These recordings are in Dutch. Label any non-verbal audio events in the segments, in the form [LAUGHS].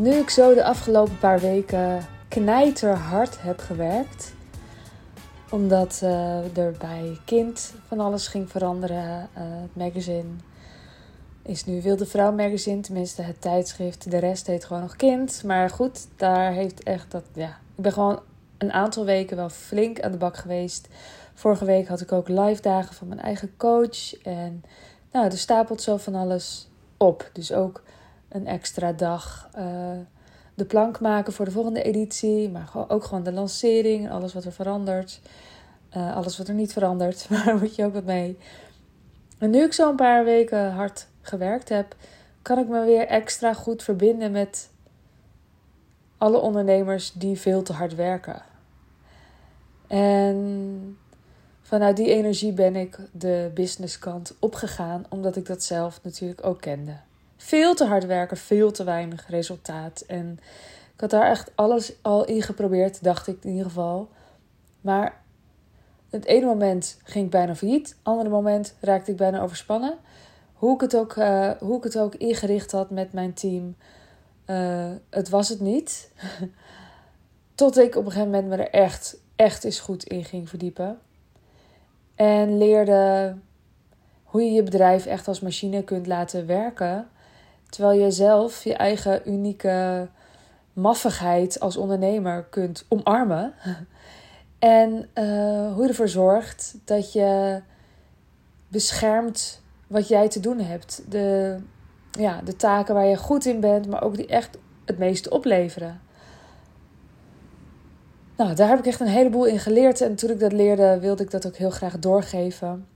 Nu ik zo de afgelopen paar weken knijterhard heb gewerkt, omdat uh, er bij kind van alles ging veranderen. Uh, het magazine is nu Wilde Vrouw magazine, tenminste het tijdschrift. De rest heet gewoon nog kind. Maar goed, daar heeft echt dat, ja. Ik ben gewoon een aantal weken wel flink aan de bak geweest. Vorige week had ik ook live dagen van mijn eigen coach. En nou, er stapelt zo van alles op. Dus ook een extra dag uh, de plank maken voor de volgende editie. Maar ook gewoon de lancering, alles wat er verandert. Uh, alles wat er niet verandert, [LAUGHS] daar moet je ook wat mee. En nu ik zo een paar weken hard gewerkt heb, kan ik me weer extra goed verbinden met alle ondernemers die veel te hard werken. En vanuit die energie ben ik de businesskant opgegaan, omdat ik dat zelf natuurlijk ook kende. Veel te hard werken, veel te weinig resultaat. En ik had daar echt alles al in geprobeerd, dacht ik in ieder geval. Maar het ene moment ging ik bijna failliet, het andere moment raakte ik bijna overspannen. Hoe ik het ook, uh, hoe ik het ook ingericht had met mijn team, uh, het was het niet. [LAUGHS] Tot ik op een gegeven moment me er echt, echt eens goed in ging verdiepen. En leerde hoe je je bedrijf echt als machine kunt laten werken. Terwijl je zelf je eigen unieke maffigheid als ondernemer kunt omarmen. En uh, hoe je ervoor zorgt dat je beschermt wat jij te doen hebt. De, ja, de taken waar je goed in bent, maar ook die echt het meeste opleveren. Nou, daar heb ik echt een heleboel in geleerd. En toen ik dat leerde, wilde ik dat ook heel graag doorgeven.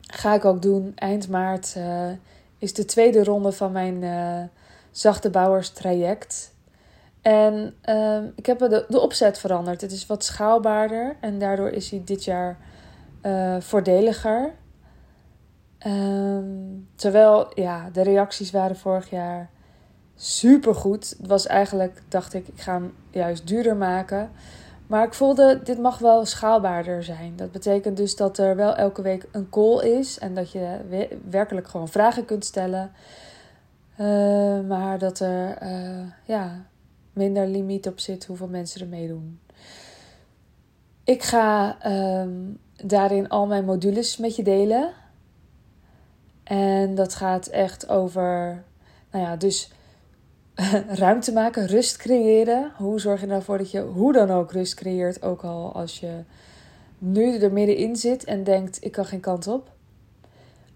Ga ik ook doen. Eind maart uh, is de tweede ronde van mijn uh, zachte bouwers traject. En uh, ik heb de, de opzet veranderd. Het is wat schaalbaarder en daardoor is hij dit jaar uh, voordeliger. Um, terwijl ja, de reacties waren vorig jaar super goed. Het was eigenlijk, dacht ik, ik ga hem juist duurder maken. Maar ik voelde, dit mag wel schaalbaarder zijn. Dat betekent dus dat er wel elke week een call is en dat je werkelijk gewoon vragen kunt stellen. Uh, maar dat er uh, ja, minder limiet op zit hoeveel mensen er meedoen. Ik ga um, daarin al mijn modules met je delen. En dat gaat echt over, nou ja, dus [LAUGHS] ruimte maken, rust creëren. Hoe zorg je ervoor dat je hoe dan ook rust creëert, ook al als je nu er middenin zit en denkt: ik kan geen kant op.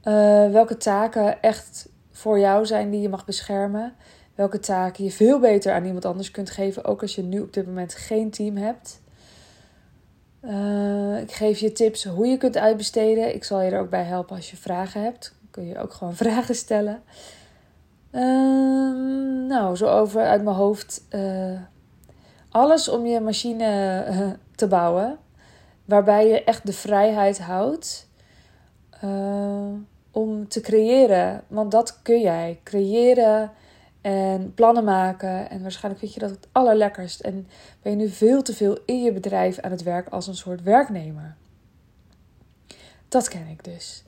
Uh, welke taken echt voor jou zijn die je mag beschermen. Welke taken je veel beter aan iemand anders kunt geven, ook als je nu op dit moment geen team hebt. Uh, ik geef je tips hoe je kunt uitbesteden. Ik zal je er ook bij helpen als je vragen hebt kun je ook gewoon [LAUGHS] vragen stellen. Uh, nou, zo over uit mijn hoofd. Uh, alles om je machine uh, te bouwen. Waarbij je echt de vrijheid houdt eh, om te creëren. Want dat kun jij. Creëren en plannen maken. En waarschijnlijk vind je dat het allerlekkerst. En ben je nu veel te veel in je bedrijf aan het werk als een soort werknemer. Dat ken ik dus.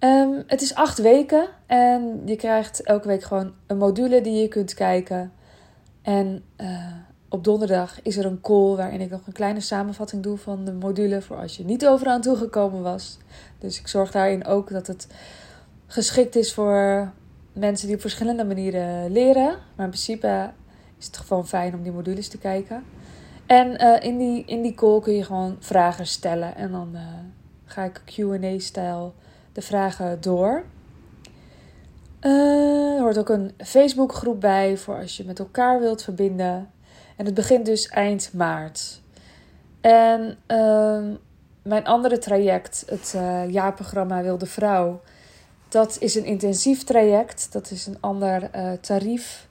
Um, het is acht weken en je krijgt elke week gewoon een module die je kunt kijken. En uh, op donderdag is er een call waarin ik nog een kleine samenvatting doe van de module voor als je niet overaan toegekomen was. Dus ik zorg daarin ook dat het geschikt is voor mensen die op verschillende manieren leren. Maar in principe is het gewoon fijn om die modules te kijken. En uh, in, die, in die call kun je gewoon vragen stellen en dan uh, ga ik QA-stijl de vragen door. Uh, er hoort ook een Facebookgroep bij voor als je met elkaar wilt verbinden. En het begint dus eind maart. En uh, mijn andere traject, het uh, jaarprogramma Wilde Vrouw, dat is een intensief traject. Dat is een ander uh, tarief.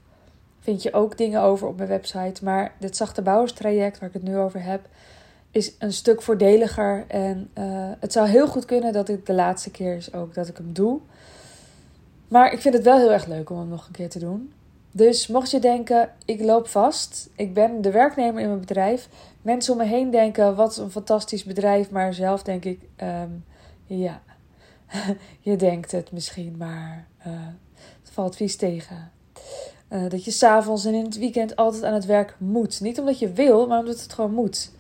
Vind je ook dingen over op mijn website. Maar dit zachte bouwerstraject, waar ik het nu over heb, is een stuk voordeliger. En uh, het zou heel goed kunnen dat dit de laatste keer is ook dat ik hem doe. Maar ik vind het wel heel erg leuk om hem nog een keer te doen. Dus mocht je denken, ik loop vast, ik ben de werknemer in mijn bedrijf. Mensen om me heen denken, wat een fantastisch bedrijf. Maar zelf denk ik, um, ja, [LAUGHS] je denkt het misschien, maar uh, het valt vies tegen. Uh, dat je s'avonds en in het weekend altijd aan het werk moet. Niet omdat je wil, maar omdat het gewoon moet.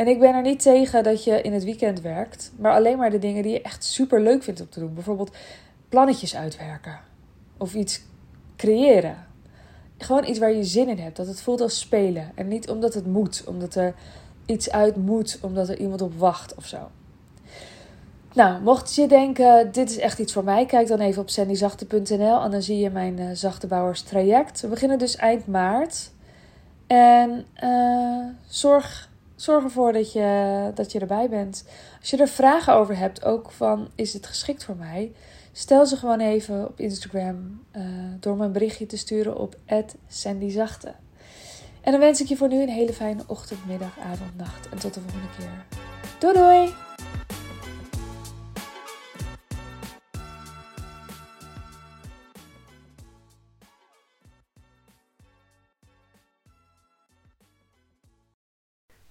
En ik ben er niet tegen dat je in het weekend werkt, maar alleen maar de dingen die je echt super leuk vindt om te doen. Bijvoorbeeld plannetjes uitwerken of iets creëren. Gewoon iets waar je zin in hebt, dat het voelt als spelen. En niet omdat het moet, omdat er iets uit moet, omdat er iemand op wacht of zo. Nou, mocht je denken, dit is echt iets voor mij, kijk dan even op sandyzachte.nl en dan zie je mijn uh, zachtebouwers traject. We beginnen dus eind maart. En uh, zorg zorg ervoor dat je, dat je erbij bent. Als je er vragen over hebt, ook van is het geschikt voor mij, stel ze gewoon even op Instagram uh, door me een berichtje te sturen op @sandyzachte. En dan wens ik je voor nu een hele fijne ochtend, middag, avond, nacht en tot de volgende keer. Doei doei!